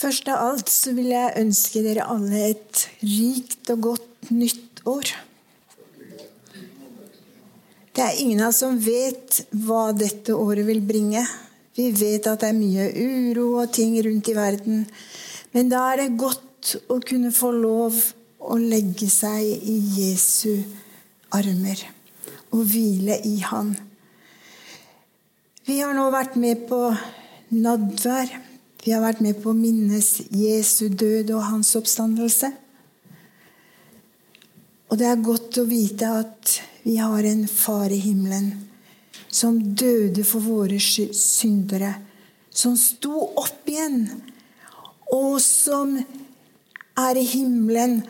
Først av alt så vil jeg ønske dere alle et rikt og godt nytt år. Det er ingen av oss som vet hva dette året vil bringe. Vi vet at det er mye uro og ting rundt i verden. Men da er det godt å kunne få lov å legge seg i Jesu armer og hvile i Han. Vi har nå vært med på nadvær. Vi har vært med på å minnes Jesu død og hans oppstandelse. Og det er godt å vite at vi har en far i himmelen som døde for våre syndere, som sto opp igjen, og som er i himmelen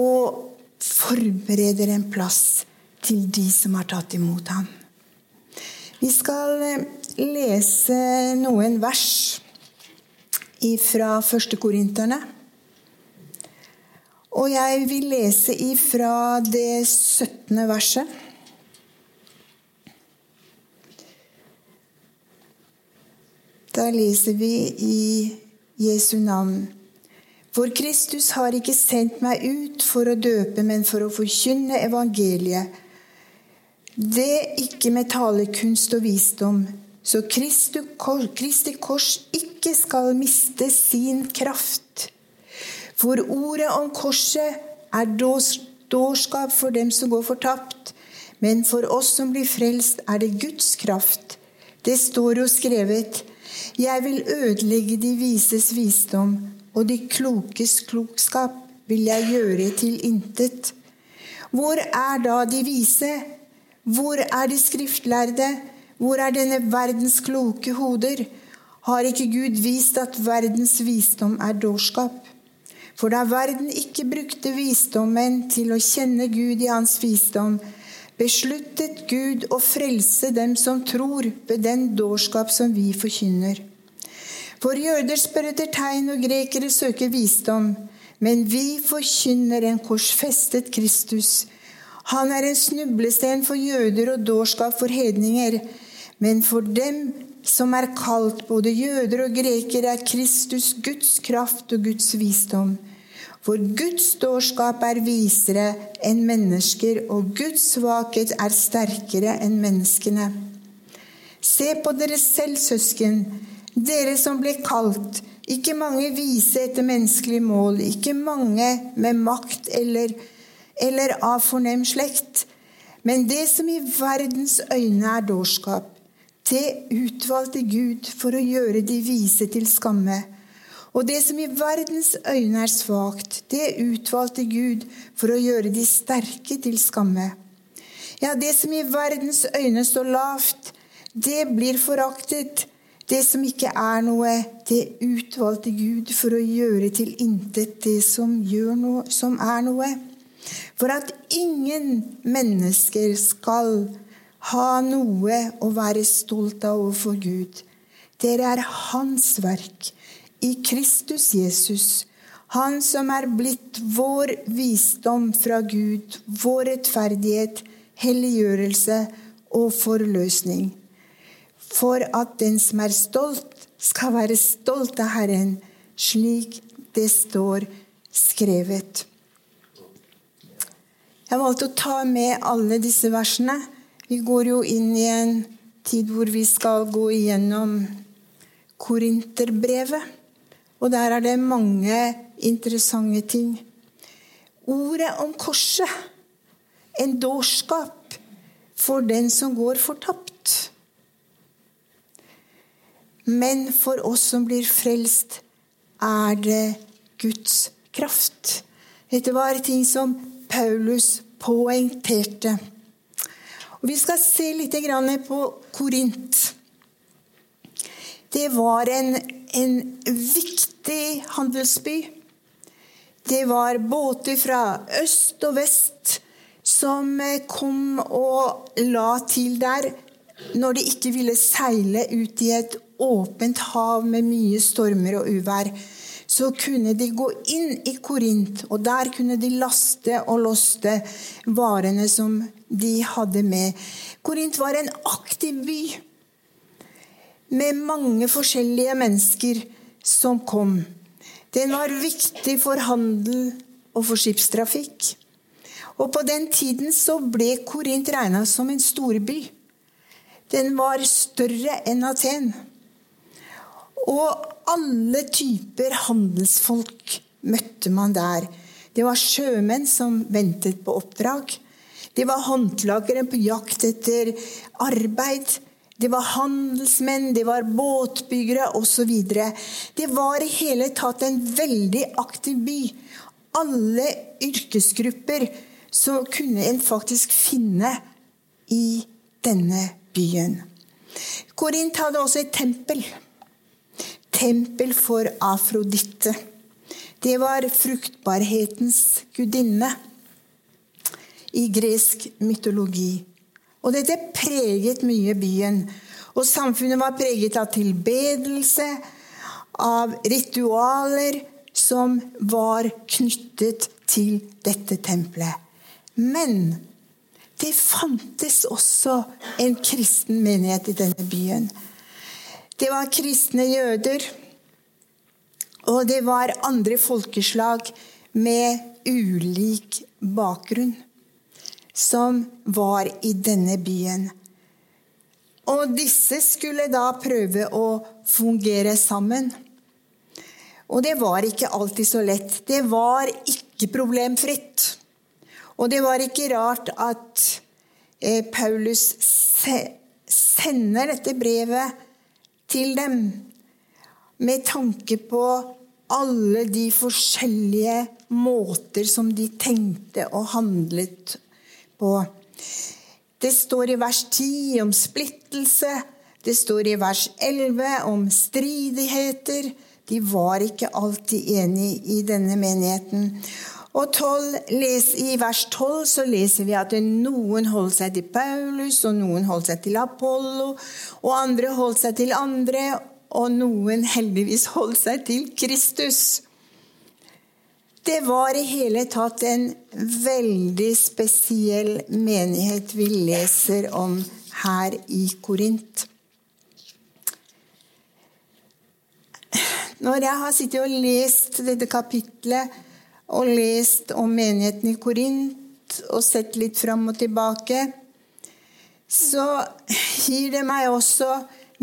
og forbereder en plass til de som har tatt imot ham. Vi skal lese noen vers fra første korinterne. Og jeg vil lese ifra det 17. verset. Da leser vi i Jesu navn. For Kristus har ikke sendt meg ut for å døpe, men for å forkynne evangeliet. Det ikke med talekunst og visdom, så Kristi kors ikke skal miste sin kraft. For ordet om korset er dårskap for dem som går fortapt, men for oss som blir frelst, er det Guds kraft. Det står jo skrevet:" Jeg vil ødelegge de vises visdom, og de klokes klokskap vil jeg gjøre til intet. Hvor er da de vise? Hvor er de skriftlærde? Hvor er denne verdens kloke hoder? Har ikke Gud vist at verdens visdom er dårskap? For da verden ikke brukte visdommen til å kjenne Gud i hans visdom, besluttet Gud å frelse dem som tror, ved den dårskap som vi forkynner. For jøder spør etter tegn, og grekere søker visdom. Men vi forkynner en korsfestet Kristus. Han er en snublesten for jøder og dårskap for hedninger. Men for dem som er kalt, både jøder og grekere, er Kristus Guds kraft og Guds visdom. For Guds dårskap er visere enn mennesker, og Guds svakhet er sterkere enn menneskene. Se på dere selv, søsken, dere som ble kalt. Ikke mange vise etter menneskelig mål, ikke mange med makt eller, eller av fornem slekt. Men det som i verdens øyne er dårskap, det utvalgte Gud for å gjøre de vise til skamme. Og det som i verdens øyne er svakt, det utvalgte Gud for å gjøre de sterke til skamme. Ja, det som i verdens øyne står lavt, det blir foraktet. Det som ikke er noe, det utvalgte Gud for å gjøre til intet det som, noe, som er noe. For at ingen mennesker skal ha noe å være stolt av overfor Gud. Dere er Hans verk i Kristus Jesus. Han som er blitt vår visdom fra Gud, vår rettferdighet, helliggjørelse og forløsning. For at den som er stolt, skal være stolt av Herren, slik det står skrevet. Jeg valgte å ta med alle disse versene vi går jo inn i en tid hvor vi skal gå igjennom Korinterbrevet. Og der er det mange interessante ting. Ordet om korset. En dårskap for den som går fortapt. Men for oss som blir frelst, er det Guds kraft. Dette var ting som Paulus poengterte. Og Vi skal se litt på Korint. Det var en, en viktig handelsby. Det var båter fra øst og vest som kom og la til der når de ikke ville seile ut i et åpent hav med mye stormer og uvær så kunne de gå inn i Korint, og der kunne de laste og loste varene som de hadde med. Korint var en aktiv by med mange forskjellige mennesker som kom, den var viktig for handel og for skipstrafikk. Og på den tiden så ble Korint regna som en storby. Den var større enn Aten. Og alle typer handelsfolk møtte man der. Det var sjømenn som ventet på oppdrag. Det var håndlagere på jakt etter arbeid. Det var handelsmenn, det var båtbyggere osv. Det var i hele tatt en veldig aktiv by. Alle yrkesgrupper så kunne en faktisk finne i denne byen. Korint hadde også et tempel. Tempel for Afroditte. Det var fruktbarhetens gudinne i gresk mytologi. Og dette preget mye byen. Og samfunnet var preget av tilbedelse, av ritualer som var knyttet til dette tempelet. Men det fantes også en kristen menighet i denne byen. Det var kristne jøder, og det var andre folkeslag med ulik bakgrunn som var i denne byen. Og disse skulle da prøve å fungere sammen. Og det var ikke alltid så lett. Det var ikke problemfritt. Og det var ikke rart at eh, Paulus sender dette brevet til dem med tanke på alle de forskjellige måter som de tenkte og handlet på. Det står i vers 10 om splittelse. Det står i vers 11 om stridigheter. De var ikke alltid enige i denne menigheten. Og 12, I vers 12 så leser vi at noen holdt seg til Paulus, og noen holdt seg til Apollo, og andre holdt seg til andre, og noen heldigvis holdt seg til Kristus. Det var i hele tatt en veldig spesiell menighet vi leser om her i Korint. Når jeg har sittet og lest dette kapitlet og lest om menigheten i Korint og sett litt fram og tilbake, så gir det meg også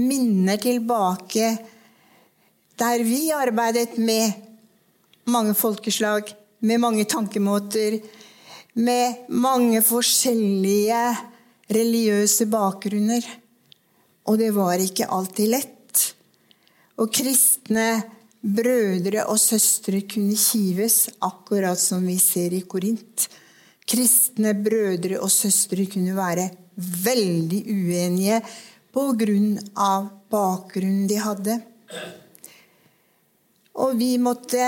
minner tilbake der vi arbeidet med mange folkeslag, med mange tankemåter, med mange forskjellige religiøse bakgrunner. Og det var ikke alltid lett. Og kristne brødre og søstre kunne kives, akkurat som vi ser i Korint. Kristne brødre og søstre kunne være veldig uenige på grunn av bakgrunnen de hadde. Og vi måtte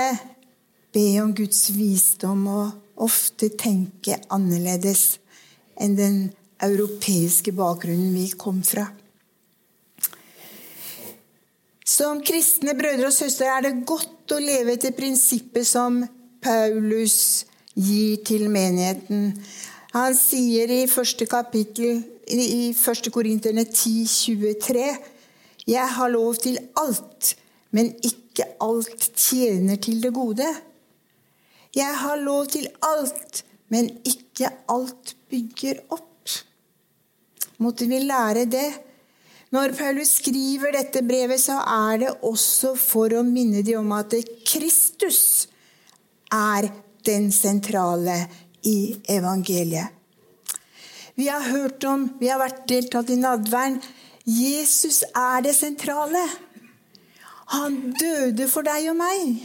be om Guds visdom og ofte tenke annerledes enn den europeiske bakgrunnen vi kom fra. Som kristne brødre og søstre er det godt å leve etter prinsippet som Paulus gir til menigheten. Han sier i første kapittel i 1. Korinterne 10, 23 Jeg har lov til alt, men ikke alt tjener til det gode. Jeg har lov til alt, men ikke alt bygger opp. Måtte vi lære det? Når Paulus skriver dette brevet, så er det også for å minne dem om at Kristus er den sentrale i evangeliet. Vi har hørt om, vi har vært deltatt i nadværen. Jesus er det sentrale. Han døde for deg og meg.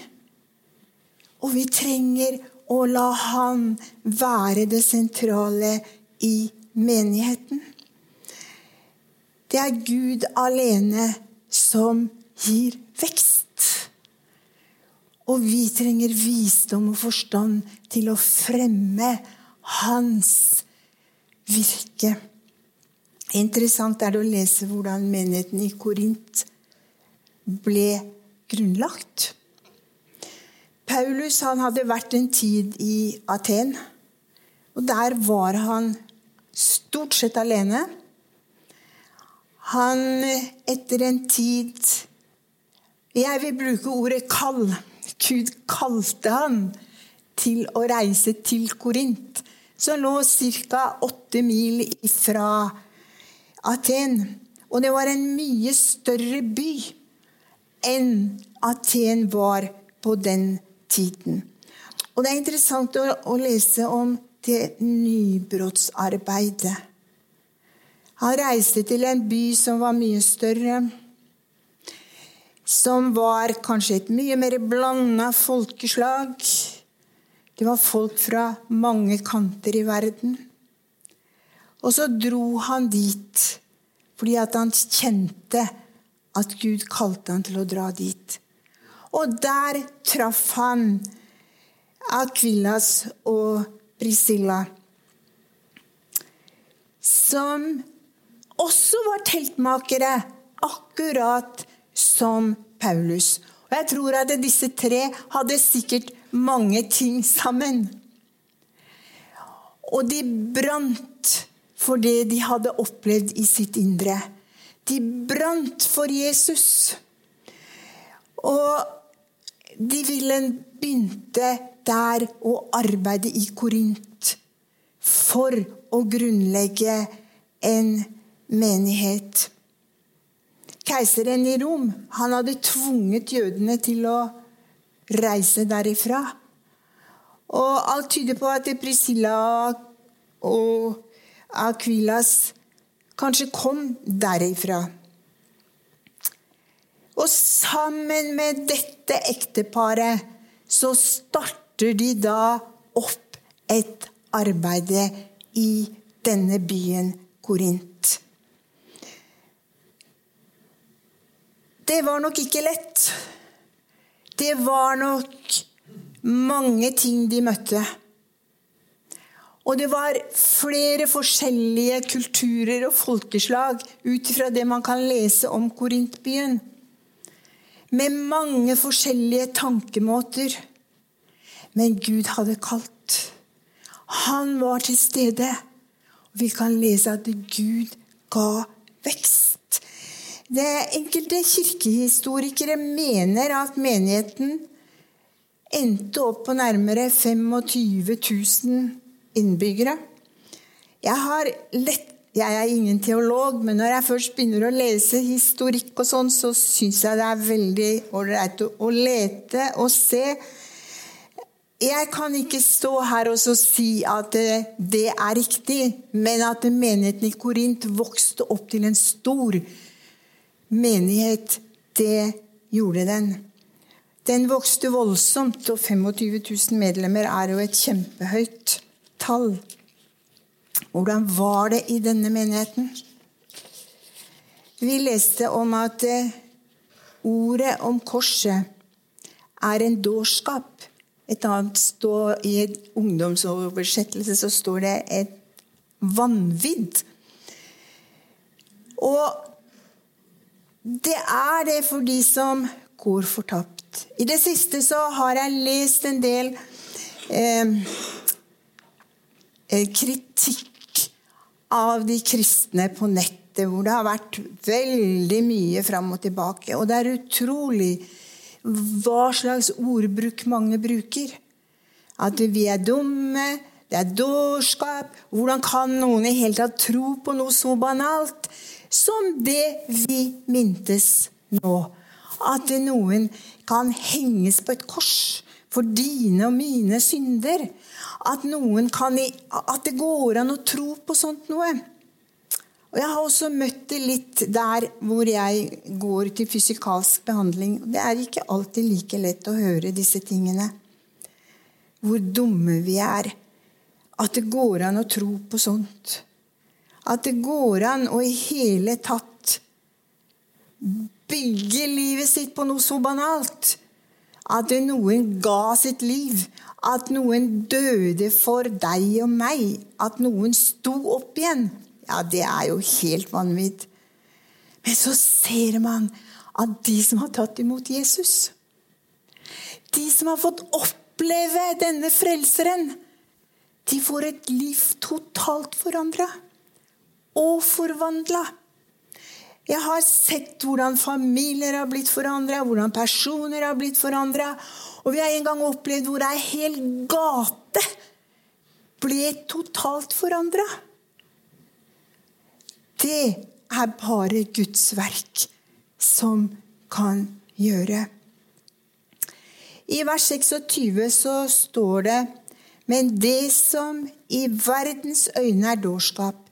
Og vi trenger å la Han være det sentrale i menigheten. Det er Gud alene som gir vekst. Og vi trenger visdom og forstand til å fremme hans virke. Interessant er det å lese hvordan menigheten i Korint ble grunnlagt. Paulus hadde vært en tid i Aten. og Der var han stort sett alene. Han, etter en tid, Jeg vil bruke ordet 'kall'. Gud kalte han til å reise til Korint, som lå ca. åtte mil fra Aten. Og det var en mye større by enn Aten var på den tiden. Og det er interessant å, å lese om det nybrottsarbeidet. Han reiste til en by som var mye større, som var kanskje et mye mer blanda folkeslag. Det var folk fra mange kanter i verden. Og så dro han dit fordi han kjente at Gud kalte han til å dra dit. Og der traff han Akvillas og Priscilla, som også var teltmakere, akkurat som Paulus. Og Jeg tror at disse tre hadde sikkert mange ting sammen. Og de brant for det de hadde opplevd i sitt indre. De brant for Jesus. Og de ville begynte der å arbeide i Korint for å grunnlegge en menighet. Keiseren i Rom han hadde tvunget jødene til å reise derifra. Og alt tyder på at Priscilla og Aquilas kanskje kom derifra. Og sammen med dette ekteparet så starter de da opp et arbeid i denne byen Korint. Det var nok ikke lett. Det var nok mange ting de møtte. Og det var flere forskjellige kulturer og folkeslag ut ifra det man kan lese om Korintbyen. Med mange forskjellige tankemåter. Men Gud hadde kalt. Han var til stede. Og vi kan lese at Gud ga vekst. Det enkelte kirkehistorikere mener at menigheten endte opp på nærmere 25 000 innbyggere. Jeg, lett, jeg er ingen teolog, men når jeg først begynner å lese historikk, og sånn, så syns jeg det er veldig ålreit å lete og se. Jeg kan ikke stå her og si at det er riktig, men at menigheten i Korint vokste opp til en stor menighet, det gjorde den. Den vokste voldsomt, og 25 000 medlemmer er jo et kjempehøyt tall. Hvordan var det i denne menigheten? Vi leste om at eh, ordet om korset er en dårskap. Et annet står, I en ungdomsoversettelse så står det et vanvidd. Og det er det for de som går fortapt. I det siste så har jeg lest en del eh, Eh, kritikk av de kristne på nettet, hvor det har vært veldig mye fram og tilbake. Og det er utrolig hva slags ordbruk mange bruker. At vi er dumme, det er dårskap. Hvordan kan noen i hele tatt tro på noe så banalt som det vi mintes nå? At noen kan henges på et kors for dine og mine synder. At, kan, at det går an å tro på sånt noe. Og Jeg har også møtt det litt der hvor jeg går til fysikalsk behandling. Det er ikke alltid like lett å høre disse tingene. Hvor dumme vi er. At det går an å tro på sånt. At det går an å i hele tatt bygge livet sitt på noe så banalt at noen ga sitt liv, at noen døde for deg og meg, at noen sto opp igjen. Ja, det er jo helt vanvidd. Men så ser man at de som har tatt imot Jesus, de som har fått oppleve denne frelseren, de får et liv totalt forandra og forvandla. Jeg har sett hvordan familier har blitt forandra, hvordan personer har blitt forandra. Og vi har en gang opplevd hvor ei hel gate ble totalt forandra. Det er bare Guds verk som kan gjøre. I vers 26 så står det Men det som i verdens øyne er dårskap,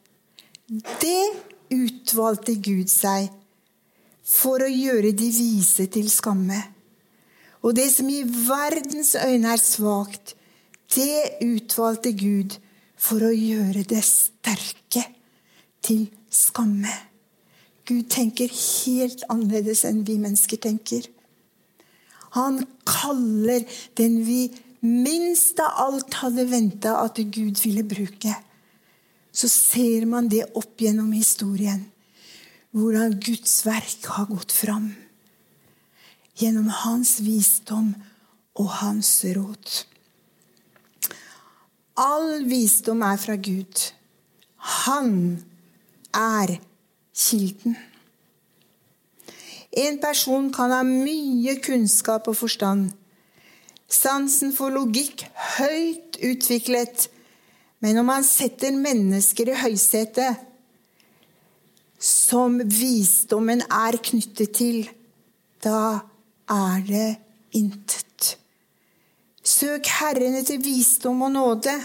det utvalgte Gud seg for å gjøre de vise til skamme. Og det som i verdens øyne er svakt, det utvalgte Gud for å gjøre det sterke til skamme. Gud tenker helt annerledes enn vi mennesker tenker. Han kaller den vi minst av alt hadde venta at Gud ville bruke så ser man det opp gjennom historien. Hvordan Guds verk har gått fram. Gjennom hans visdom og hans råd. All visdom er fra Gud. Han er kilden. En person kan ha mye kunnskap og forstand. Sansen for logikk høyt utviklet men om han setter mennesker i høysetet, som visdommen er knyttet til, da er det intet. Søk Herren etter visdom og nåde.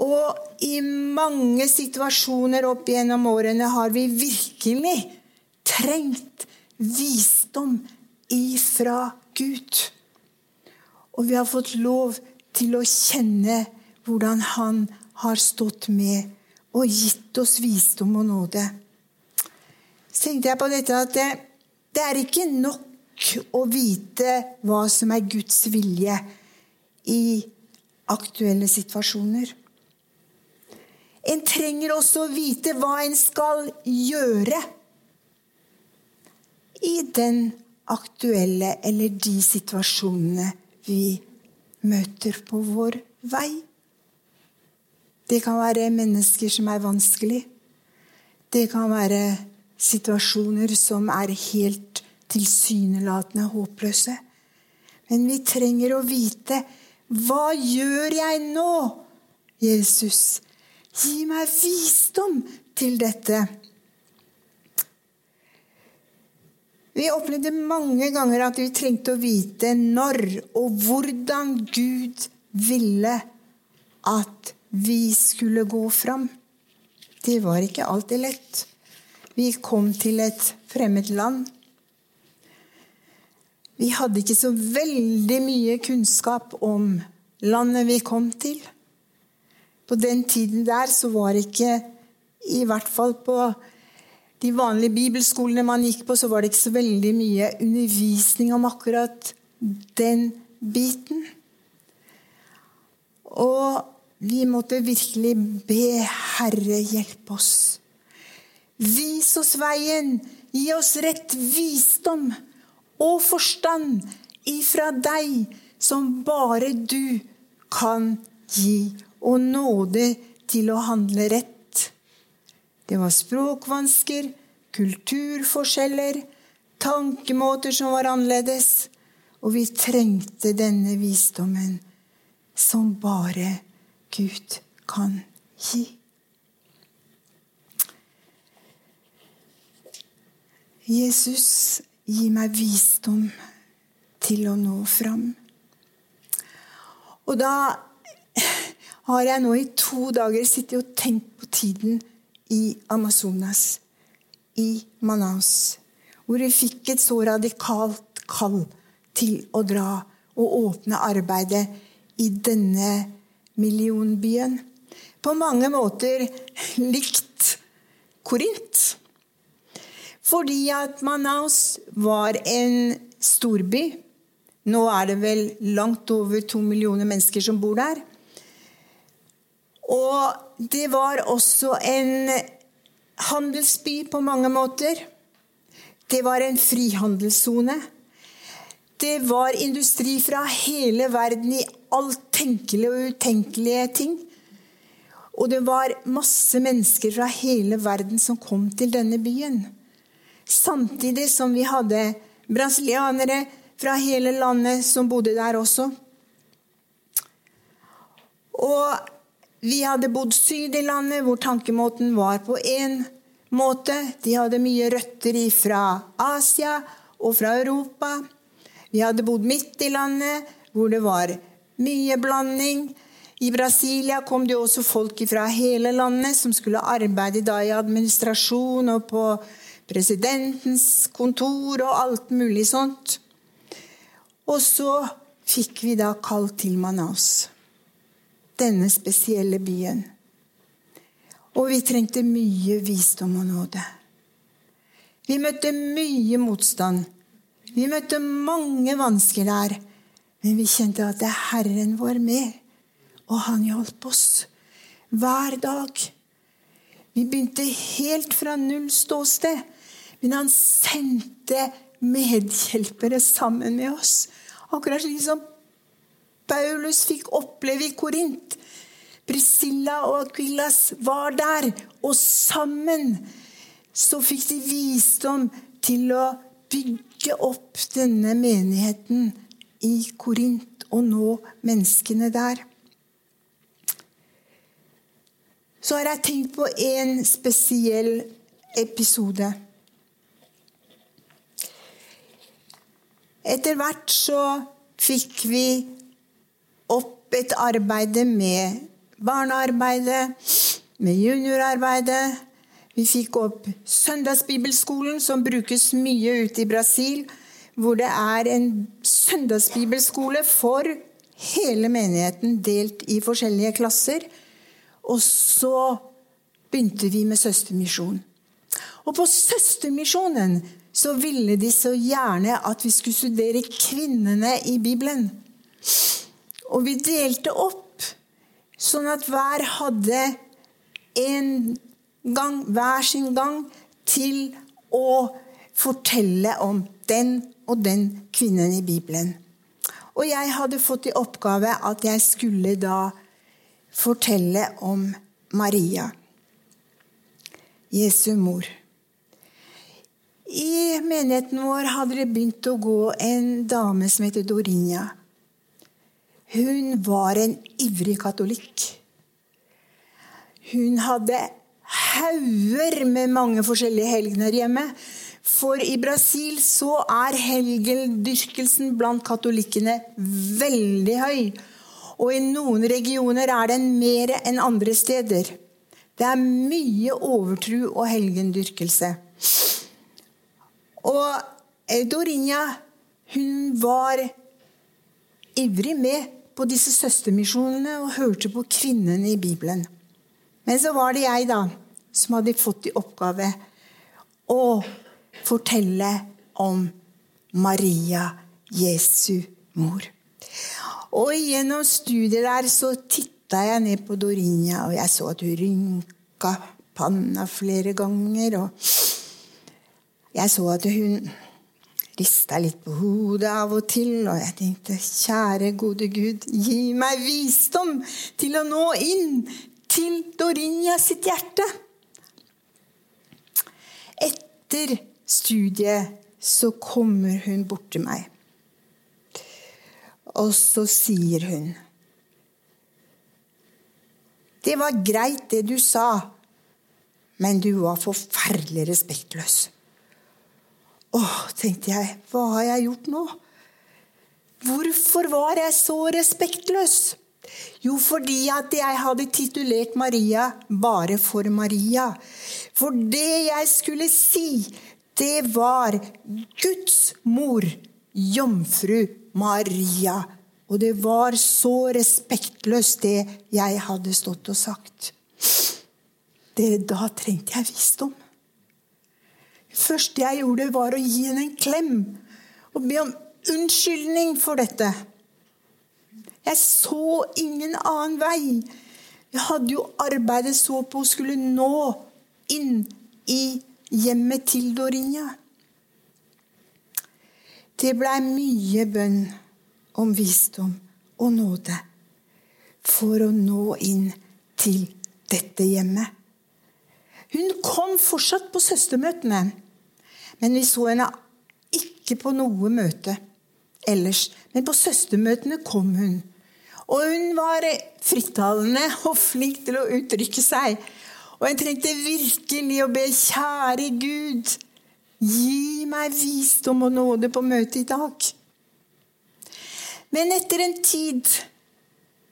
Og i mange situasjoner opp gjennom årene har vi virkelig trengt visdom ifra Gud. Og vi har fått lov til å kjenne hvordan Han har stått med og gitt oss visdom og nåde. Så tenkte jeg på dette at det, det er ikke nok å vite hva som er Guds vilje i aktuelle situasjoner. En trenger også å vite hva en skal gjøre i den aktuelle eller de situasjonene vi møter på vår vei. Det kan være mennesker som er vanskelig. Det kan være situasjoner som er helt tilsynelatende håpløse. Men vi trenger å vite hva gjør jeg nå, Jesus? Gi meg visdom til dette. Vi opplevde mange ganger at vi trengte å vite når og hvordan Gud ville at vi skulle gå fram. Det var ikke alltid lett. Vi kom til et fremmed land. Vi hadde ikke så veldig mye kunnskap om landet vi kom til. På den tiden der så var ikke, i hvert fall på de vanlige bibelskolene man gikk på, så var det ikke så veldig mye undervisning om akkurat den biten. Og vi måtte virkelig be Herre hjelpe oss. Vis oss veien. Gi oss rett visdom og forstand ifra deg, som bare du kan gi, og nåde til å handle rett. Det var språkvansker, kulturforskjeller, tankemåter som var annerledes. Og vi trengte denne visdommen som bare Gud kan gi. Jesus, gi meg visdom til å nå fram. Og da har jeg nå i to dager sittet og tenkt på tiden i Amazonas, i Manaus, hvor vi fikk et så radikalt kall til å dra og åpne arbeidet i denne millionbyen. På mange måter likt Korint. Fordi at Manaus var en storby. Nå er det vel langt over to millioner mennesker som bor der. Og det var også en handelsby på mange måter. Det var en frihandelssone. Det var industri fra hele verden i alt tenkelige og utenkelige ting. Og det var masse mennesker fra hele verden som kom til denne byen. Samtidig som vi hadde brasilianere fra hele landet som bodde der også. Og vi hadde bodd syd i landet, hvor tankemåten var på én måte. De hadde mye røtter fra Asia og fra Europa. Vi hadde bodd midt i landet, hvor det var mye blanding. I Brasilia kom det også folk fra hele landet som skulle arbeide i administrasjon og på presidentens kontor og alt mulig sånt. Og så fikk vi da kall til Manaus, denne spesielle byen. Og vi trengte mye visdom og nåde. Vi møtte mye motstand. Vi møtte mange vansker der. Men vi kjente at det er Herren vår med. Og han hjalp oss hver dag. Vi begynte helt fra null ståsted, men han sendte medhjelpere sammen med oss. Akkurat slik som Paulus fikk oppleve i Korint. Priscilla og Aquillas var der, og sammen så fikk de visdom til å bygge opp denne menigheten i Korint og nå menneskene der. så har jeg tenkt på en spesiell episode. Etter hvert så fikk vi opp et arbeid med barnearbeidet, med juniorarbeidet. Vi fikk opp søndagsbibelskolen, som brukes mye ute i Brasil. Hvor det er en søndagsbibelskole for hele menigheten, delt i forskjellige klasser. Og så begynte vi med søstermisjon. Og på søstermisjonen så ville de så gjerne at vi skulle studere kvinnene i Bibelen. Og vi delte opp, sånn at hver hadde en gang, hver sin gang til å fortelle om den og den kvinnen i Bibelen. Og jeg hadde fått i oppgave at jeg skulle da fortelle om Maria, Jesu mor. I menigheten vår hadde det begynt å gå en dame som heter Dorinja. Hun var en ivrig katolikk. Hun hadde hauger med mange forskjellige helgener hjemme. For i Brasil så er helgendyrkelsen blant katolikkene veldig høy. Og i noen regioner er den mer enn andre steder. Det er mye overtro og helgendyrkelse. Og Dorinha, hun var ivrig med på disse søstermisjonene og hørte på kvinnene i Bibelen. Men så var det jeg, da, som hadde fått i oppgave å fortelle om Maria, Jesu mor. Og gjennom studiet der så titta jeg ned på Dorinja, og jeg så at hun rynka panna flere ganger. Og jeg så at hun rista litt på hodet av og til, og jeg tenkte kjære, gode Gud, gi meg visdom til å nå inn til Dorinja sitt hjerte. Etter studiet så kommer hun bort til meg. Og så sier hun Det var greit, det du sa, men du var forferdelig respektløs. Åh, tenkte jeg, hva har jeg gjort nå? Hvorfor var jeg så respektløs? Jo, fordi at jeg hadde titulert Maria bare for Maria. For det jeg skulle si, det var Guds mor, jomfru Maria. Og det var så respektløst, det jeg hadde stått og sagt. Det, da trengte jeg visdom. Første jeg gjorde, var å gi henne en klem og be om unnskyldning for dette. Jeg så ingen annen vei. Jeg hadde jo arbeidet så på å skulle nå inn i hjemmet til Dorinja. Det blei mye bønn om visdom og nåde for å nå inn til dette hjemmet. Hun kom fortsatt på søstermøtene, men vi så henne ikke på noe møte ellers. Men på søstermøtene kom hun. Og hun var frittalende og flink til å uttrykke seg. Og jeg trengte virkelig å be kjære Gud, gi meg visdom og nåde på møtet i dag. Men etter en tid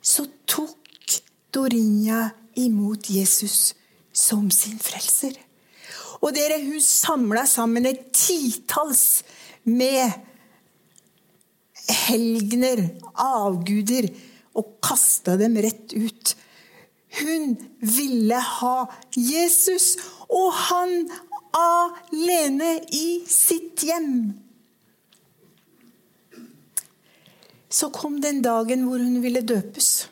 så tok Dorinja imot Jesus som sin frelser. Og dere, hun samla sammen et titalls med helgener, avguder, og kasta dem rett ut. Hun ville ha Jesus, og han alene i sitt hjem. Så kom den dagen hvor hun ville døpes.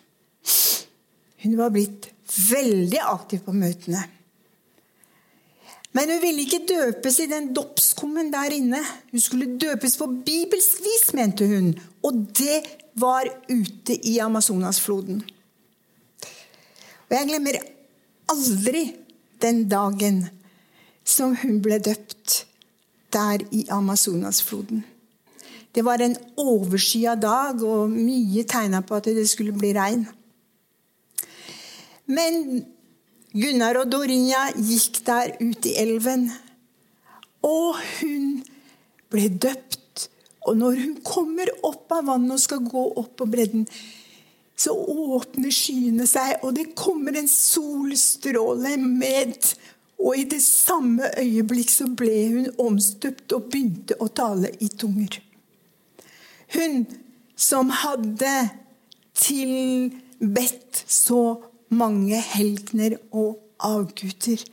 Hun var blitt veldig aktiv på møtene. Men hun ville ikke døpes i den dåpskummen der inne. Hun skulle døpes på bibelsk vis, mente hun. Og det var ute i Amazonasfloden. Og jeg glemmer aldri den dagen som hun ble døpt der i Amazonasfloden. Det var en overskya dag, og mye tegna på at det skulle bli regn. Men Gunnar og Dorinja gikk der ut i elven. Og hun ble døpt. Og når hun kommer opp av vannet og skal gå opp på bredden, så åpner skyene seg, og det kommer en solstråle med. Og i det samme øyeblikk så ble hun omstøpt og begynte å tale i tunger. Hun som hadde tilbedt så mange helgener og avguder.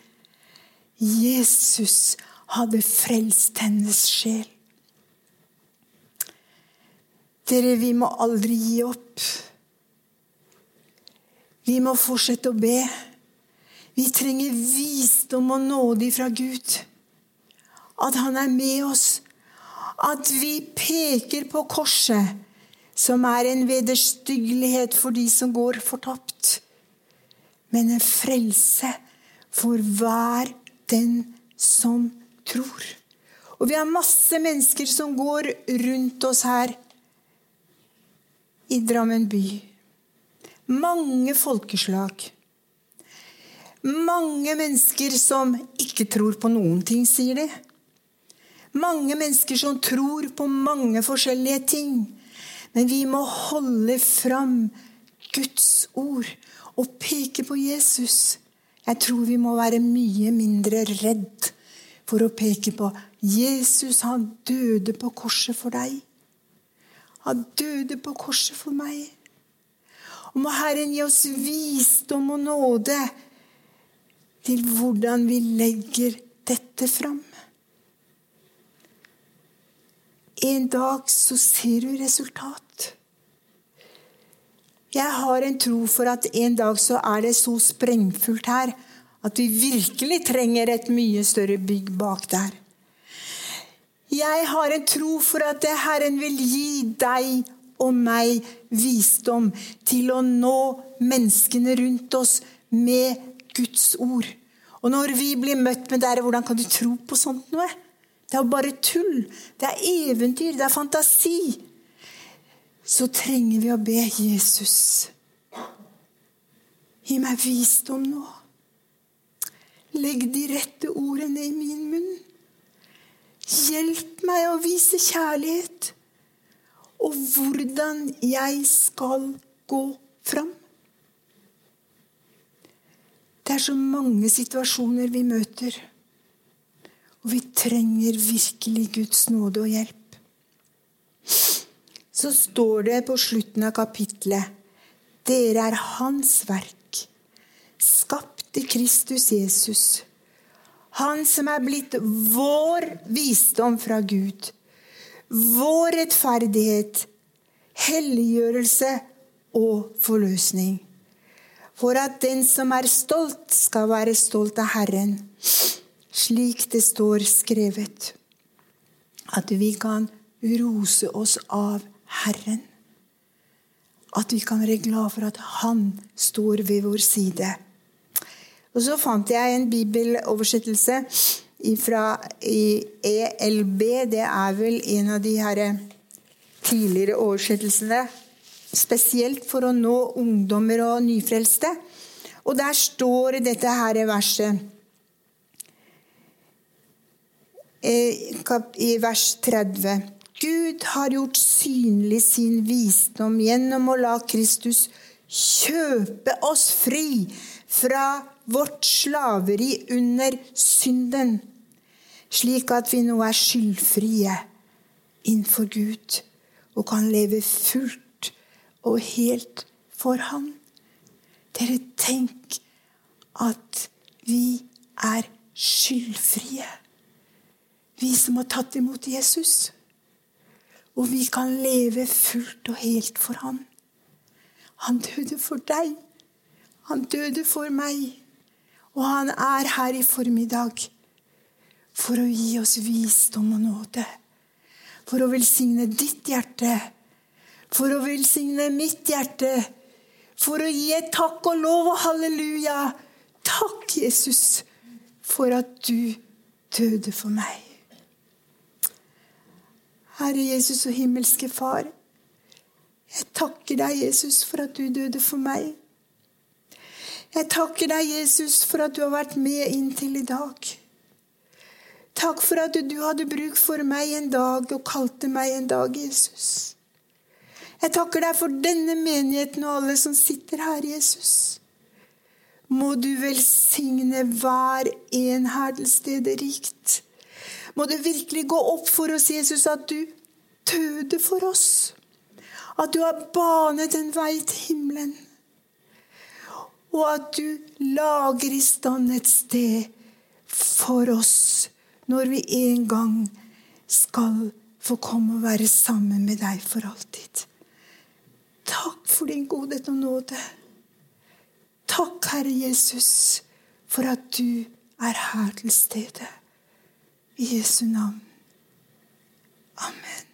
Jesus hadde frelst hennes sjel. Dere, vi må aldri gi opp. Vi må fortsette å be. Vi trenger visdom og nåde fra Gud. At Han er med oss. At vi peker på korset, som er en vederstyggelighet for de som går fortapt men en frelse for hver den som tror. Og vi har masse mennesker som går rundt oss her i Drammen by. Mange folkeslag. Mange mennesker som ikke tror på noen ting, sier de. Mange mennesker som tror på mange forskjellige ting. Men vi må holde fram Guds ord og peke på Jesus. Jeg tror vi må være mye mindre redd for å peke på Jesus. Han døde på korset for deg. Han døde på korset for meg. Og må Herren gi oss visdom og nåde til hvordan vi legger dette fram. En dag så ser du resultat. Jeg har en tro for at en dag så er det så sprengfullt her at vi virkelig trenger et mye større bygg bak der. Jeg har en tro for at Herren vil gi deg og meg visdom til å nå menneskene rundt oss med Guds ord. Og når vi blir møtt med dere, hvordan kan du tro på sånt noe? Det er jo bare tull. Det er eventyr. Det er fantasi så trenger vi å be Jesus. Gi meg visdom nå. Legg de rette ordene i min munn. Hjelp meg å vise kjærlighet og hvordan jeg skal gå fram. Det er så mange situasjoner vi møter, og vi trenger virkelig Guds nåde og hjelp så står det på slutten av kapitlet Dere er Hans verk, skapt i Kristus Jesus. Han som er blitt vår visdom fra Gud, vår rettferdighet, helliggjørelse og forløsning. For at den som er stolt, skal være stolt av Herren, slik det står skrevet. At vi kan rose oss av Herren. At vi kan være glad for at Han står ved vår side. Og så fant jeg en bibeloversettelse fra ELB. Det er vel en av de her tidligere oversettelsene. Spesielt for å nå ungdommer og nyfrelste. Og der står dette her verset i vers 30. Gud har gjort synlig sin visdom gjennom å la Kristus kjøpe oss fri fra vårt slaveri under synden, slik at vi nå er skyldfrie innenfor Gud og kan leve fullt og helt for Han. Dere, tenk at vi er skyldfrie, vi som har tatt imot Jesus. Og vi kan leve fullt og helt for Han. Han døde for deg. Han døde for meg. Og han er her i formiddag for å gi oss visdom og nåde. For å velsigne ditt hjerte. For å velsigne mitt hjerte. For å gi et takk og lov og halleluja. Takk, Jesus, for at du døde for meg. Herre Jesus og himmelske Far. Jeg takker deg, Jesus, for at du døde for meg. Jeg takker deg, Jesus, for at du har vært med inntil i dag. Takk for at du hadde bruk for meg en dag og kalte meg en dag, Jesus. Jeg takker deg for denne menigheten og alle som sitter her, Jesus. Må du velsigne hver en her til stede rikt må det virkelig gå opp for oss, Jesus, at du døde for oss. At du har banet en vei til himmelen. Og at du lager i stand et sted for oss når vi en gang skal få komme og være sammen med deg for alltid. Takk for din godhet og nåde. Takk, Herre Jesus, for at du er her til stede. I Jesu navn. Amen.